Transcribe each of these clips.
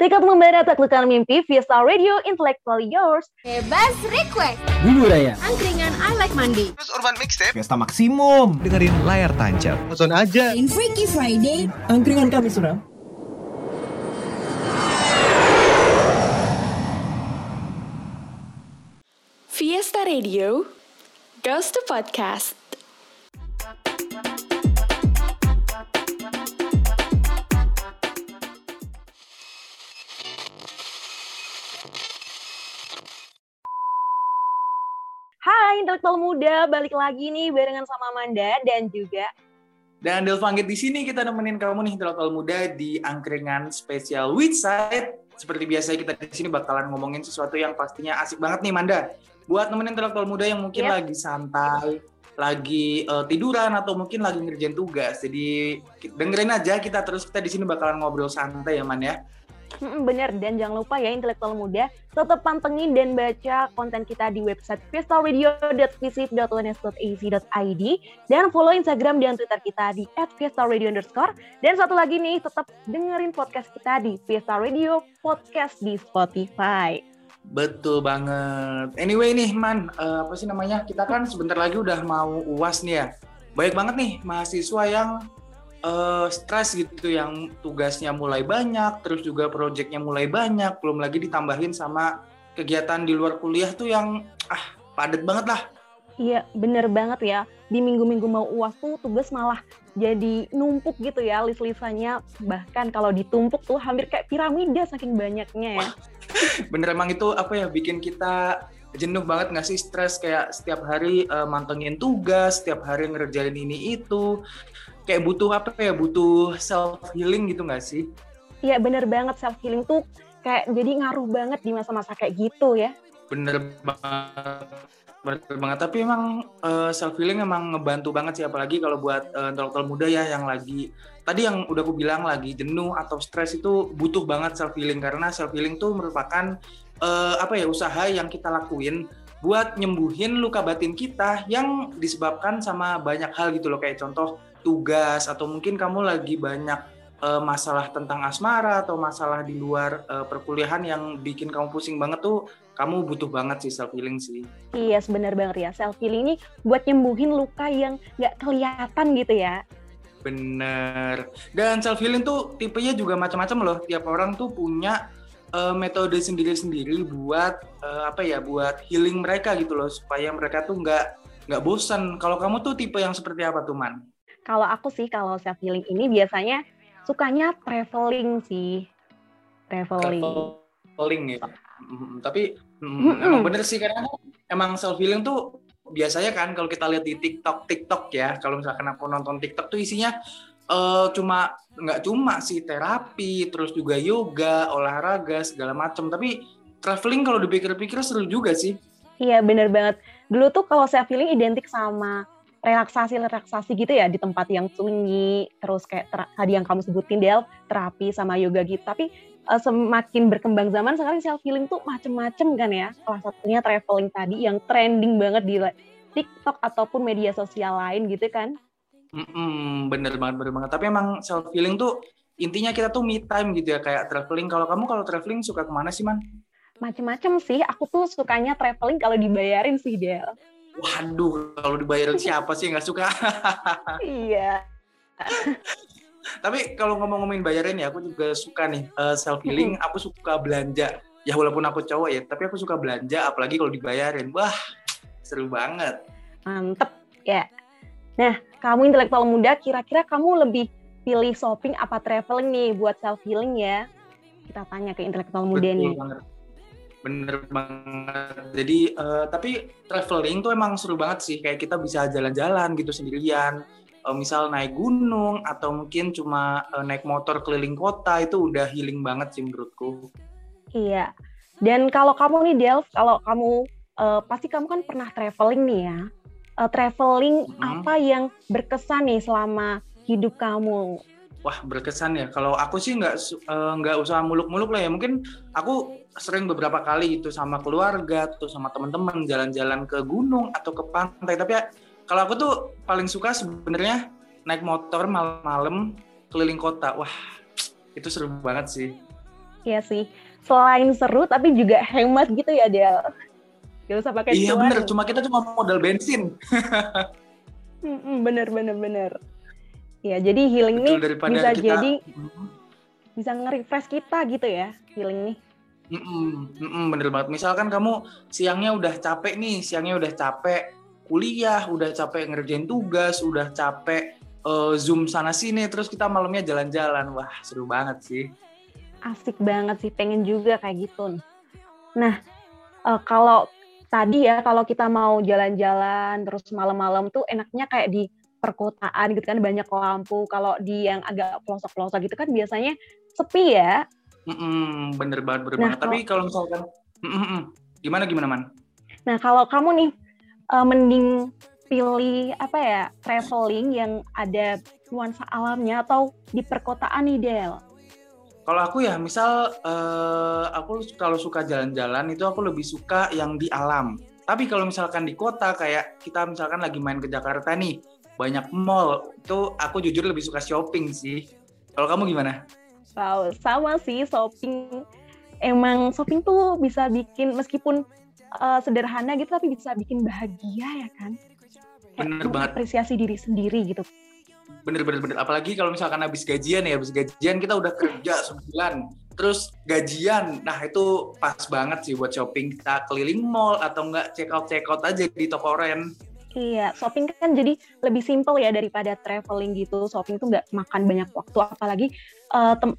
Tiket membara taklukan mimpi via Star Radio Intellectual Yours. Bebas request. Bulu Raya. Angkringan I Like Mandi. Terus Urban Mixtape. Pesta Maksimum. Dengerin layar tancap. Nonton aja. In Freaky Friday. Angkringan kami suram. Fiesta Radio goes to podcast. Hai intelektual muda, balik lagi nih barengan sama Amanda dan juga Dan Del Fanggit di sini kita nemenin kamu nih intelektual muda di angkringan spesial Witside. Seperti biasa kita di sini bakalan ngomongin sesuatu yang pastinya asik banget nih Manda. Buat nemenin intelektual muda yang mungkin Yep. lagi santai, lagi eh, tiduran atau mungkin lagi ngerjain tugas. Jadi dengerin aja kita terus kita di sini bakalan ngobrol santai ya Man ya. Bener dan jangan lupa ya intelektual muda tetap pantengin dan baca konten kita di website fiestalradio.visit.uns.ac.id dan follow Instagram dan Twitter kita di @fiestalradio underscore dan satu lagi nih tetap dengerin podcast kita di Fiesta Radio Podcast di Spotify. Betul banget. Anyway nih Man, eh, apa sih namanya? Kita kan sebentar lagi udah mau UAS nih ya. Banyak banget nih mahasiswa yang eh, stres gitu, yang tugasnya mulai banyak, terus juga proyeknya mulai banyak, belum lagi ditambahin sama kegiatan di luar kuliah tuh yang ah padat banget lah. Iya, bener banget ya. Di minggu-minggu mau UAS tuh tugas malah jadi numpuk gitu ya list-listannya. Bahkan kalau ditumpuk tuh hampir kayak piramida saking banyaknya ya. Bener emang itu apa ya bikin kita jenuh banget nggak sih stres kayak setiap hari eh, mantengin tugas, setiap hari ngerjain ini itu. Kayak butuh apa ya? Butuh self healing gitu nggak sih? Iya, bener banget self-healing tuh kayak jadi ngaruh banget di masa-masa kayak gitu ya. Bener banget. Bener banget. Tapi emang self healing emang ngebantu banget sih apalagi kalau buat eh, intelektual muda ya yang lagi tadi yang udah aku bilang lagi jenuh atau stres itu butuh banget self healing karena self healing tuh merupakan eh, apa ya usaha yang kita lakuin buat nyembuhin luka batin kita yang disebabkan sama banyak hal gitu loh kayak contoh tugas atau mungkin kamu lagi banyak eh, masalah tentang asmara atau masalah di luar eh, perkuliahan yang bikin kamu pusing banget tuh kamu butuh banget sih self healing sih. Iya, bener banget ya. Self-healing ini buat nyembuhin luka yang nggak kelihatan gitu ya. Bener. Dan self healing tuh tipenya juga macam-macam loh. Tiap orang tuh punya eh, metode sendiri-sendiri buat eh, apa ya, buat healing mereka gitu loh, supaya mereka tuh nggak nggak bosan. Kalau kamu tuh tipe yang seperti apa tuh man? Kalau aku sih, kalau self-healing ini biasanya sukanya traveling sih. Traveling. Traveling ya. Mm, tapi mm, emang bener sih karena emang self healing tuh biasanya kan kalau kita lihat di TikTok TikTok ya, kalau misalkan aku nonton TikTok tuh isinya eh, cuma nggak cuma sih terapi, terus juga yoga, olahraga segala macam. Tapi traveling kalau dipikir-pikir seru juga sih. Iya, bener banget. Dulu tuh kalau self-healing identik sama relaksasi-relaksasi gitu ya di tempat yang sunyi, terus kayak ter- tadi yang kamu sebutin Del, terapi sama yoga gitu. Tapi eh, semakin berkembang zaman sekarang self-healing tuh macem-macem kan ya. Salah satunya traveling tadi yang trending banget di TikTok ataupun media sosial lain gitu kan. Mm-mm, bener banget, bener banget. Tapi emang self healing tuh intinya kita tuh me time gitu ya kayak traveling. Kalau kamu kalau traveling suka ke mana sih man? Macem-macem sih, aku tuh sukanya traveling kalau dibayarin sih Del. Waduh, kalau dibayarin siapa sih nggak suka? Iya. Tapi kalau ngomong-ngomongin bayarin ya, aku juga suka nih self healing. Aku suka belanja. Ya walaupun aku cowok ya, tapi aku suka belanja. Apalagi kalau dibayarin. Wah, seru banget. Mantep ya. Nah, kamu intelektual muda, kira-kira kamu lebih pilih shopping apa traveling nih buat self healing ya? Kita tanya ke intelektual muda Betul nih. banget. Bener banget. Jadi eh, tapi traveling tuh emang seru banget sih. Kayak kita bisa jalan-jalan gitu sendirian. Eh, misal naik gunung atau mungkin cuma eh, naik motor keliling kota itu udah healing banget sih menurutku. Iya. Dan kalau kamu nih Del, kalau kamu eh, pasti kamu kan pernah traveling nih ya. Eh, traveling Mhm. apa yang berkesan nih selama hidup kamu? Wah berkesan ya. Kalau aku sih nggak eh, nggak usah muluk-muluk lah ya. Mungkin aku sering beberapa kali itu sama keluarga, tuh sama teman-teman jalan-jalan ke gunung atau ke pantai. Tapi ya, kalau aku tuh paling suka sebenarnya naik motor malam-malam keliling kota. Wah itu seru banget sih. Iya sih. Selain seru tapi juga hemat gitu ya Del. Gak usah pakai Iya bener, cuma kita cuma modal bensin. Bener bener bener. Iya jadi healing nih Betul bisa kita jadi bisa nge-refresh kita gitu ya healing nih. Mm-mm, mm-mm, bener banget. Misalkan kamu siangnya udah capek nih, siangnya udah capek kuliah, udah capek ngerjain tugas, udah capek eh, zoom sana sini, terus kita malamnya jalan-jalan. Wah seru banget sih. Asik banget sih pengen juga kayak gitu. Nah eh, kalau tadi ya kalau kita mau jalan-jalan terus malam-malam tuh enaknya kayak di perkotaan gitu kan banyak lampu. Kalau di yang agak pelosok-pelosok gitu kan biasanya sepi ya. Mm-mm, bener banget, bener Nah, banget. Tapi kalau misalkan, mm-mm, gimana gimana man? Nah, kalau kamu nih eh, mending pilih apa ya traveling yang ada nuansa alamnya atau di perkotaan nih Del? Kalau aku ya, misal eh, aku kalau suka jalan-jalan itu aku lebih suka yang di alam. Tapi kalau misalkan di kota kayak kita misalkan lagi main ke Jakarta nih, banyak mall, itu aku jujur lebih suka shopping sih. Kalau kamu gimana? Wow, sama sih shopping. Emang shopping tuh bisa bikin meskipun eh, sederhana gitu tapi bisa bikin bahagia ya kan? Bener banget. Apresiasi diri sendiri gitu. Bener bener bener. Apalagi kalau misalkan habis gajian ya, habis gajian kita udah kerja sebulan. Terus gajian, nah itu pas banget sih buat shopping. Kita keliling mall atau enggak check out check out aja di toko oren. Iya, shopping kan jadi lebih simpel ya daripada traveling gitu. Shopping tuh nggak makan banyak waktu, apalagi tem-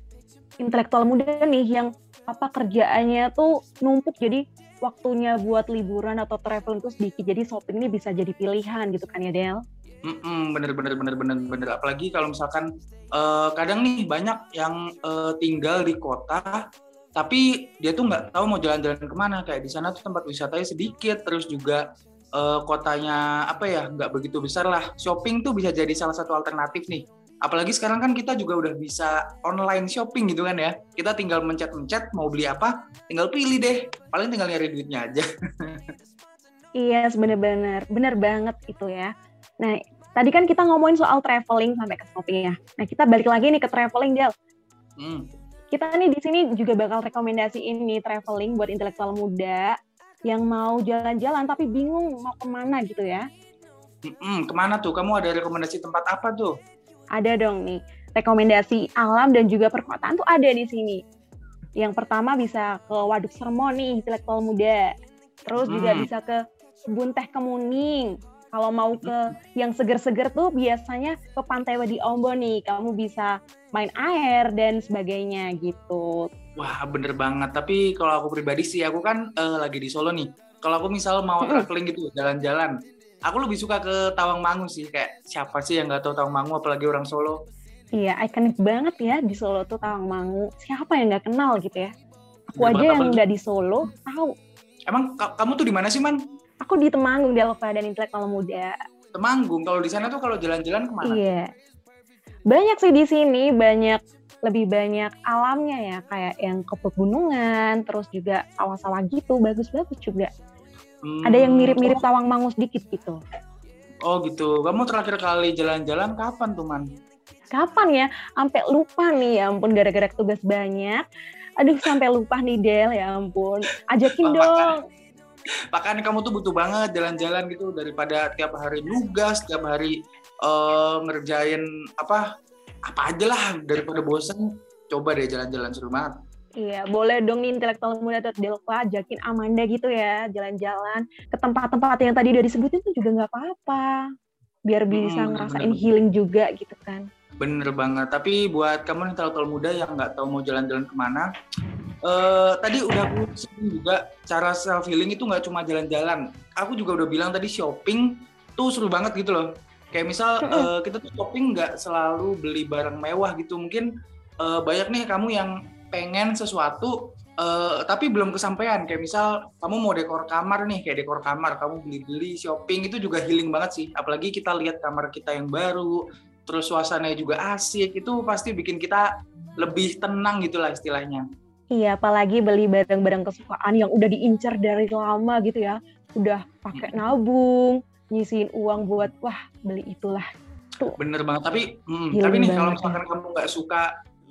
intelektual muda nih yang apa kerjaannya tuh numpuk, jadi waktunya buat liburan atau traveling tuh sedikit. Jadi shopping ini bisa jadi pilihan gitu kan ya Del? Mm-mm, bener bener bener bener bener. Apalagi kalau misalkan eh, kadang nih banyak yang eh, tinggal di kota, tapi dia tuh nggak tahu mau jalan-jalan ke mana. Kayak di sana tuh tempat wisatanya sedikit, terus juga eh, kotanya apa ya nggak begitu besar lah. Shopping tuh bisa jadi salah satu alternatif nih. Apalagi sekarang kan kita juga udah bisa online shopping gitu kan ya. Kita tinggal mencet-mencet mau beli apa, tinggal pilih deh. Paling tinggal nyari duitnya aja. Iya, bener-bener, bener banget itu ya. Nah, tadi kan kita ngomongin soal traveling sampai ke shopping ya. Nah, kita balik lagi nih ke traveling Del. Hmm. kita nih di sini juga bakal rekomendasiin nih traveling buat intelektual muda yang mau jalan-jalan tapi bingung mau ke mana gitu ya. Mm-mm, ke mana tuh? Kamu ada rekomendasi tempat apa tuh? Ada dong nih rekomendasi alam dan juga perkotaan tuh ada di sini. Yang pertama bisa ke Waduk Sermon nih intelektual muda. Terus juga Hmm. bisa ke Kebun Teh Kemuning. Kalau mau ke yang seger-seger tuh biasanya ke Pantai Wadi Ombo nih. Kamu bisa main air dan sebagainya gitu. Wah bener banget. Tapi kalau aku pribadi sih, aku kan eh, lagi di Solo nih. Kalau aku misal mau traveling gitu, jalan-jalan, aku lebih suka ke Tawangmangu sih. Kayak siapa sih yang nggak tahu Tawangmangu, apalagi orang Solo. Iya, ikonik banget ya di Solo tuh Tawangmangu. Siapa yang nggak kenal gitu ya? Aku Bener aja yang udah di Solo tahu. Emang ka- kamu tuh di mana sih man? Aku di Temanggung di Alfa dan Intelektual Muda. Temanggung. Kalau di sana tuh kalau jalan-jalan ke mana? Iya. Banyak sih di sini, banyak lebih banyak alamnya ya, kayak yang ke pegunungan, terus juga sawah-sawah gitu, bagus-bagus juga. Hmm, Ada yang mirip-mirip Tawangmangu sedikit gitu. Oh gitu. Kamu terakhir kali jalan-jalan kapan tuh man? Kapan ya? Sampai lupa nih, ya ampun gara-gara tugas banyak. Aduh, sampai lupa nih Del, ya ampun. Ajakin dong. Makanya kamu tuh butuh banget jalan-jalan gitu daripada tiap hari nugas, tiap hari eh, ngerjain apa apa aja lah daripada bosen. Coba deh jalan-jalan seru banget. Iya, boleh dong nih intelektual muda atau Delva ajakin Amanda gitu ya, jalan-jalan ke tempat-tempat yang tadi udah disebutin tuh juga nggak apa-apa. Biar bisa Hmm, ngerasain bener. healing juga gitu kan. Bener banget. Tapi buat kamu intelektual muda yang nggak tahu mau jalan-jalan ke mana, eh tadi udah aku sebut juga cara self healing itu nggak cuma jalan-jalan. Aku juga udah bilang tadi shopping tuh seru banget gitu loh. Kayak misal eh, kita tuh shopping nggak selalu beli barang mewah gitu. Mungkin eh, banyak nih kamu yang pengen sesuatu eh, tapi belum kesampaian. Kayak misal kamu mau dekor kamar nih, kayak dekor kamar, kamu beli-beli shopping itu juga healing banget sih. Apalagi kita lihat kamar kita yang baru, terus suasananya juga asik, itu pasti bikin kita lebih tenang gitulah istilahnya. Iya, apalagi beli barang-barang kesukaan yang udah diincar dari lama gitu ya. Udah pakai nabung, nyisihin uang buat wah beli itulah. Tuh. Bener banget. Tapi, mm, Healing tapi nih kalau ya. misalkan kamu nggak suka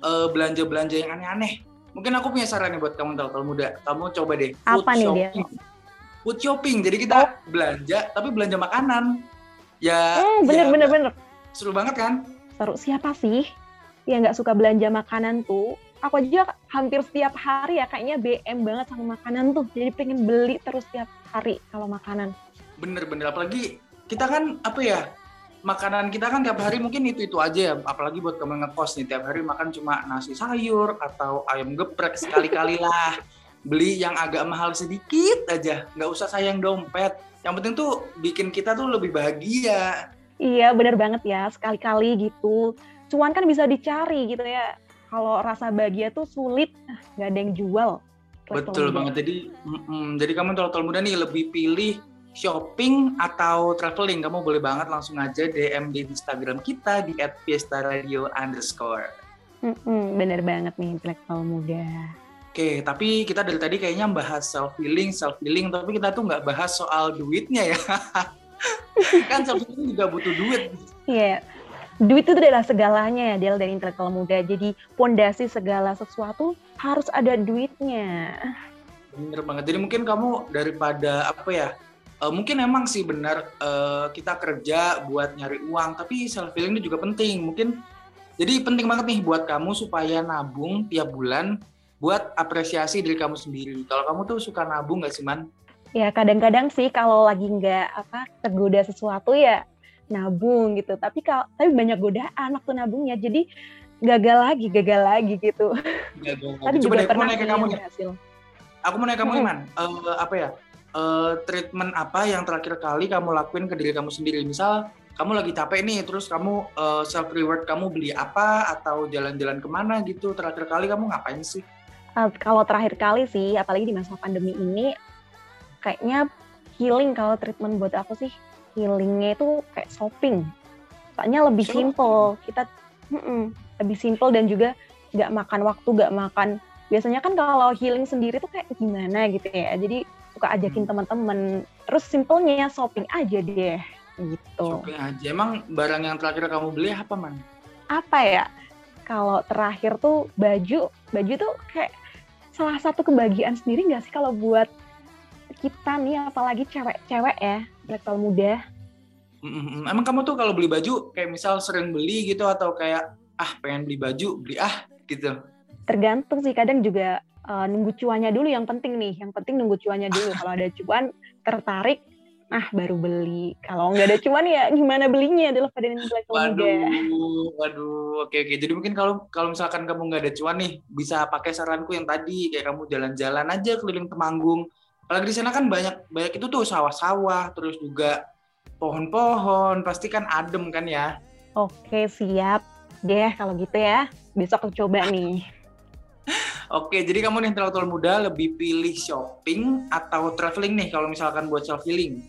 eh, belanja-belanja yang aneh-aneh, mungkin aku punya saran nih buat kamu intelektual muda. Kamu coba deh Apa nih, shopping. Food shopping. Jadi kita belanja tapi belanja makanan. Ya, Hmm, bener ya, bener bener. seru banget kan? Seru siapa sih yang nggak suka belanja makanan tuh? Aku aja hampir setiap hari ya kayaknya BM banget sama makanan tuh. Jadi pengen beli terus setiap hari kalau makanan. Bener-bener apalagi kita kan apa ya makanan kita kan tiap hari mungkin itu itu aja ya apalagi buat kamu ngekos nih tiap hari makan cuma nasi sayur atau ayam geprek sekali-kali lah beli yang agak mahal sedikit aja nggak usah sayang dompet yang penting tuh bikin kita tuh lebih bahagia Iya bener banget ya sekali-kali gitu. Cuan kan bisa dicari gitu ya. Kalau rasa bahagia tuh sulit, nggak ada yang jual. betul banget jadi mm-mm, jadi kamu intelektual muda nih lebih pilih shopping atau traveling kamu boleh banget langsung aja DM di Instagram kita di @fiestaradio underscore Mm-mm, bener banget nih intelektual muda. Oke, tapi kita dari tadi kayaknya bahas self healing, self healing, tapi kita tuh nggak bahas soal duitnya ya. kan self healing juga butuh duit. Iya, duit itu adalah segalanya ya Del dari intelektual muda. Jadi pondasi segala sesuatu harus ada duitnya. Bener banget. Jadi mungkin kamu daripada apa ya? eh, mungkin emang sih benar eh, kita kerja buat nyari uang, tapi self healing itu juga penting. Mungkin jadi penting banget nih buat kamu supaya nabung tiap bulan buat apresiasi diri kamu sendiri. Kalau kamu tuh suka nabung nggak sih man? Ya kadang-kadang sih kalau lagi nggak apa tergoda sesuatu ya nabung gitu. Tapi kalau tapi banyak godaan waktu nabungnya. Jadi gagal lagi, gagal lagi gitu. Nggak. Tapi Coba juga deh, aku mau pernah nanya ke sih kamu berhasil. Aku mau nanya kamu. Iman, Eh, apa ya? eh, treatment apa yang terakhir kali kamu lakuin ke diri kamu sendiri? Misal kamu lagi capek nih, terus kamu self reward kamu beli apa atau jalan-jalan ke mana gitu? Terakhir kali kamu ngapain sih? Uh, kalau terakhir kali sih, apalagi di masa pandemi ini, kayaknya healing kalau treatment buat aku sih healingnya itu kayak shopping. Soalnya lebih Shopping? simple. Kita mm-mm, lebih simple dan juga nggak makan waktu, nggak makan. Biasanya kan kalau healing sendiri tuh kayak gimana gitu ya. Jadi suka ajakin Hmm. teman-teman. Terus simpelnya shopping aja deh gitu. Shopping aja. Emang barang yang terakhir kamu beli apa man? apa ya kalau terakhir tuh baju baju tuh kayak salah satu kebahagiaan sendiri nggak sih kalau buat kita nih apalagi cewek-cewek ya intelektual muda Mm-mm. Emang kamu tuh kalau beli baju kayak misal sering beli gitu atau kayak ah pengen beli baju beli ah gitu. tergantung sih kadang juga eh, nunggu cuannya dulu yang penting nih yang penting nunggu cuannya dulu kalau ada cuan tertarik ah baru beli kalau nggak ada cuan ya gimana belinya adalah pada intelektual muda Waduh, waduh, oke oke. Jadi mungkin kalau kalau misalkan kamu nggak ada cuan nih, bisa pakai saranku yang tadi kayak kamu jalan-jalan aja keliling Temanggung. Apalagi di sana kan banyak banyak itu tuh sawah-sawah, terus juga pohon-pohon, pasti kan adem kan ya. oke siap deh kalau gitu ya besok aku coba nih Oke, jadi kamu nih intelektual muda lebih pilih shopping atau traveling nih kalau misalkan buat self healing?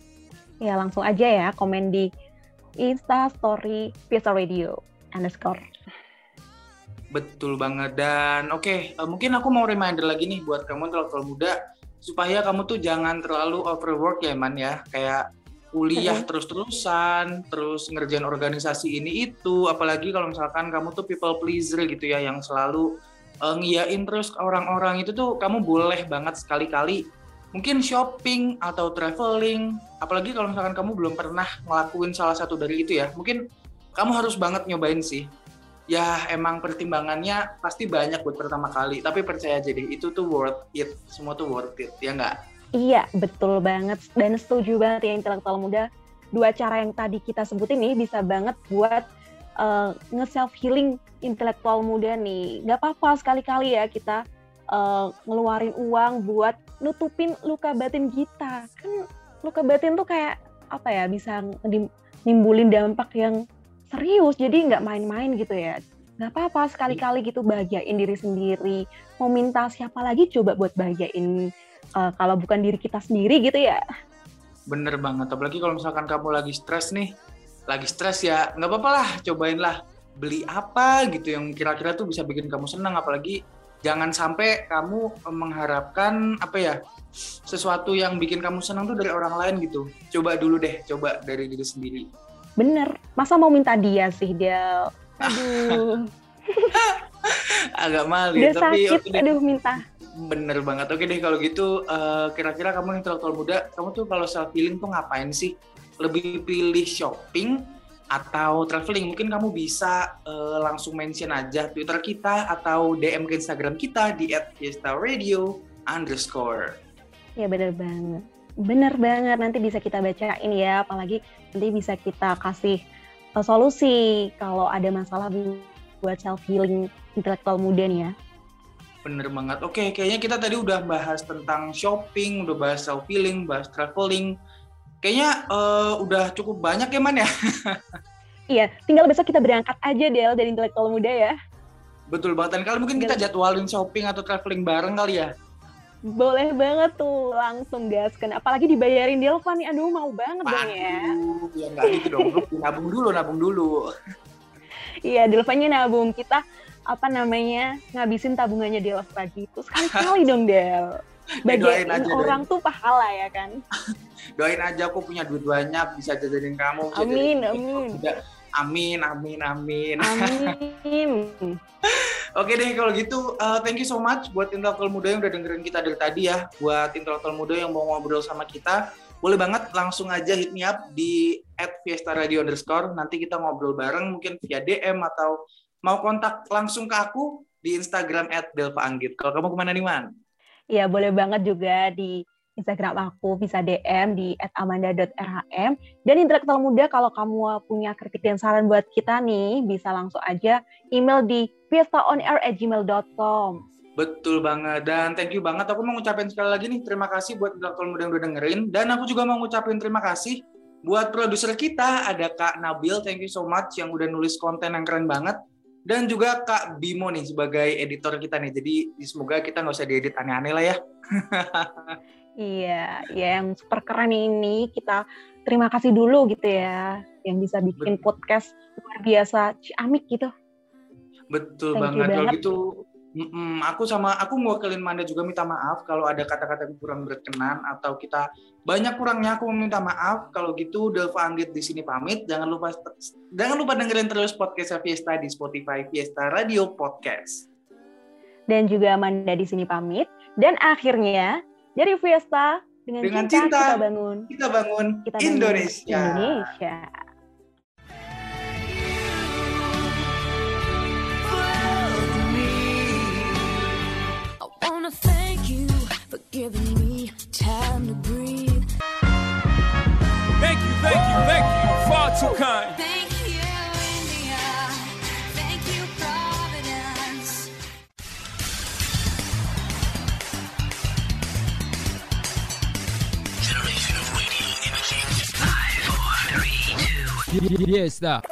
Ya langsung aja ya komen di Insta Story Pizza Radio underscore. Betul banget dan oke eh, mungkin aku mau reminder lagi nih buat kamu intelektual muda supaya kamu tuh jangan terlalu overwork ya man ya. Kayak kuliah terus-terusan terus ngerjain organisasi ini itu. Apalagi kalau misalkan kamu tuh people pleaser gitu ya yang selalu eh, ngiyain terus orang-orang itu tuh kamu boleh banget sekali-kali mungkin shopping atau traveling. Apalagi kalau misalkan kamu belum pernah ngelakuin salah satu dari itu ya. Mungkin kamu harus banget nyobain sih ya emang pertimbangannya pasti banyak buat pertama kali tapi percaya aja deh itu tuh worth it semua tuh worth it ya nggak Iya betul banget dan setuju banget ya intelektual muda. Dua cara yang tadi kita sebutin nih bisa banget buat uh, nge-self healing intelektual muda nih. Gak apa-apa sekali-kali ya kita uh, ngeluarin uang buat nutupin luka batin kita. Kan luka batin tuh kayak apa ya bisa nimbulin dampak yang serius jadi nggak main-main gitu ya. Gak apa-apa sekali-kali gitu bahagiain diri sendiri. Mau minta siapa lagi coba buat bahagiain uh, kalau bukan diri kita sendiri gitu ya. bener banget apalagi kalau misalkan kamu lagi stres nih lagi stres ya nggak apa-apa lah cobain lah beli apa gitu yang kira-kira tuh bisa bikin kamu senang apalagi jangan sampai kamu mengharapkan apa ya sesuatu yang bikin kamu senang tuh dari orang lain gitu coba dulu deh coba dari diri sendiri Bener, masa mau minta dia sih dia? Aduh. Agak malu Udah ya, tapi sakit, deh. aduh minta. Bener banget. Oke deh kalau gitu eh, kira-kira kamu intelektual muda, kamu tuh kalau self healing tuh ngapain sih? Lebih pilih shopping atau traveling? Mungkin kamu bisa eh, langsung mention aja Twitter kita atau DM ke Instagram kita di @fiesta_radio underscore. Ya bener banget. Bener banget, nanti bisa kita bacain ya, apalagi nanti bisa kita kasih uh, solusi kalau ada masalah bu- buat self healing intelektual muda nih ya. Bener banget. Oke, kayaknya kita tadi udah bahas tentang shopping, udah bahas self healing, bahas traveling. Kayaknya eh, udah cukup banyak ya man ya. Iya, tinggal besok kita berangkat aja Del dari intelektual muda ya. Betul banget. Dan kali mungkin kita jadwalin shopping atau traveling bareng kali ya. Boleh banget tuh, langsung gaskan. Apalagi dibayarin Delva nih, aduh mau banget dong ya. Aduh, ya nggak gitu dong. Nabung dulu, nabung dulu. Iya, Delvanya nabung kita apa namanya ngabisin tabungannya Delva gitu sekali-kali dong Del. doain Bagian aja, orang tuh pahala ya kan. Doain aja aku punya duit banyak, bisa jajanin kamu. bisa Amin, jajanin amin. Amin, amin, amin. Amin. Oke deh kalau gitu, uh, thank you so much buat intelektual muda yang udah dengerin kita dari tadi ya. Buat intelektual muda yang mau ngobrol sama kita, boleh banget langsung aja hit me up di @fiesta_radio underscore. Nanti kita ngobrol bareng mungkin via DM atau mau kontak langsung ke aku di Instagram @delpaanggit. Kalau kamu ke mana nih man? Iya, boleh banget juga di Instagram aku bisa DM di @amanda.rhm dan intelektual muda kalau kamu punya kritik dan saran buat kita nih bisa langsung aja email di fiestaonair@gmail.com. Betul banget dan thank you banget. Aku mau ngucapin sekali lagi nih terima kasih buat intelektual muda yang udah dengerin dan aku juga mau ngucapin terima kasih buat produser kita ada Kak Nabil, thank you so much yang udah nulis konten yang keren banget dan juga Kak Bimo nih sebagai editor kita nih. Jadi semoga kita nggak usah diedit aneh-aneh lah ya. Iya, ya yang super keren ini kita terima kasih dulu gitu ya yang bisa bikin podcast luar biasa ciamik gitu. Betul Thank banget. Kalau gitu mm-mm, aku sama aku mewakilin Manda juga minta maaf kalau ada kata-kata yang kurang berkenan atau kita banyak kurangnya aku meminta maaf. Kalau gitu Delva Anggit di sini pamit. Jangan lupa jangan lupa dengerin terus podcast Fiesta di Spotify Fiesta Radio Podcast. Dan juga Amanda di sini pamit. Dan akhirnya dari Fiesta dengan, Dengan cinta, cinta, kita bangun Kita bangun kita bangun Indonesia. Indonesia. I wanna thank you for giving me time to breathe. Thank you, thank you, thank you. Far too kind. Fiesta.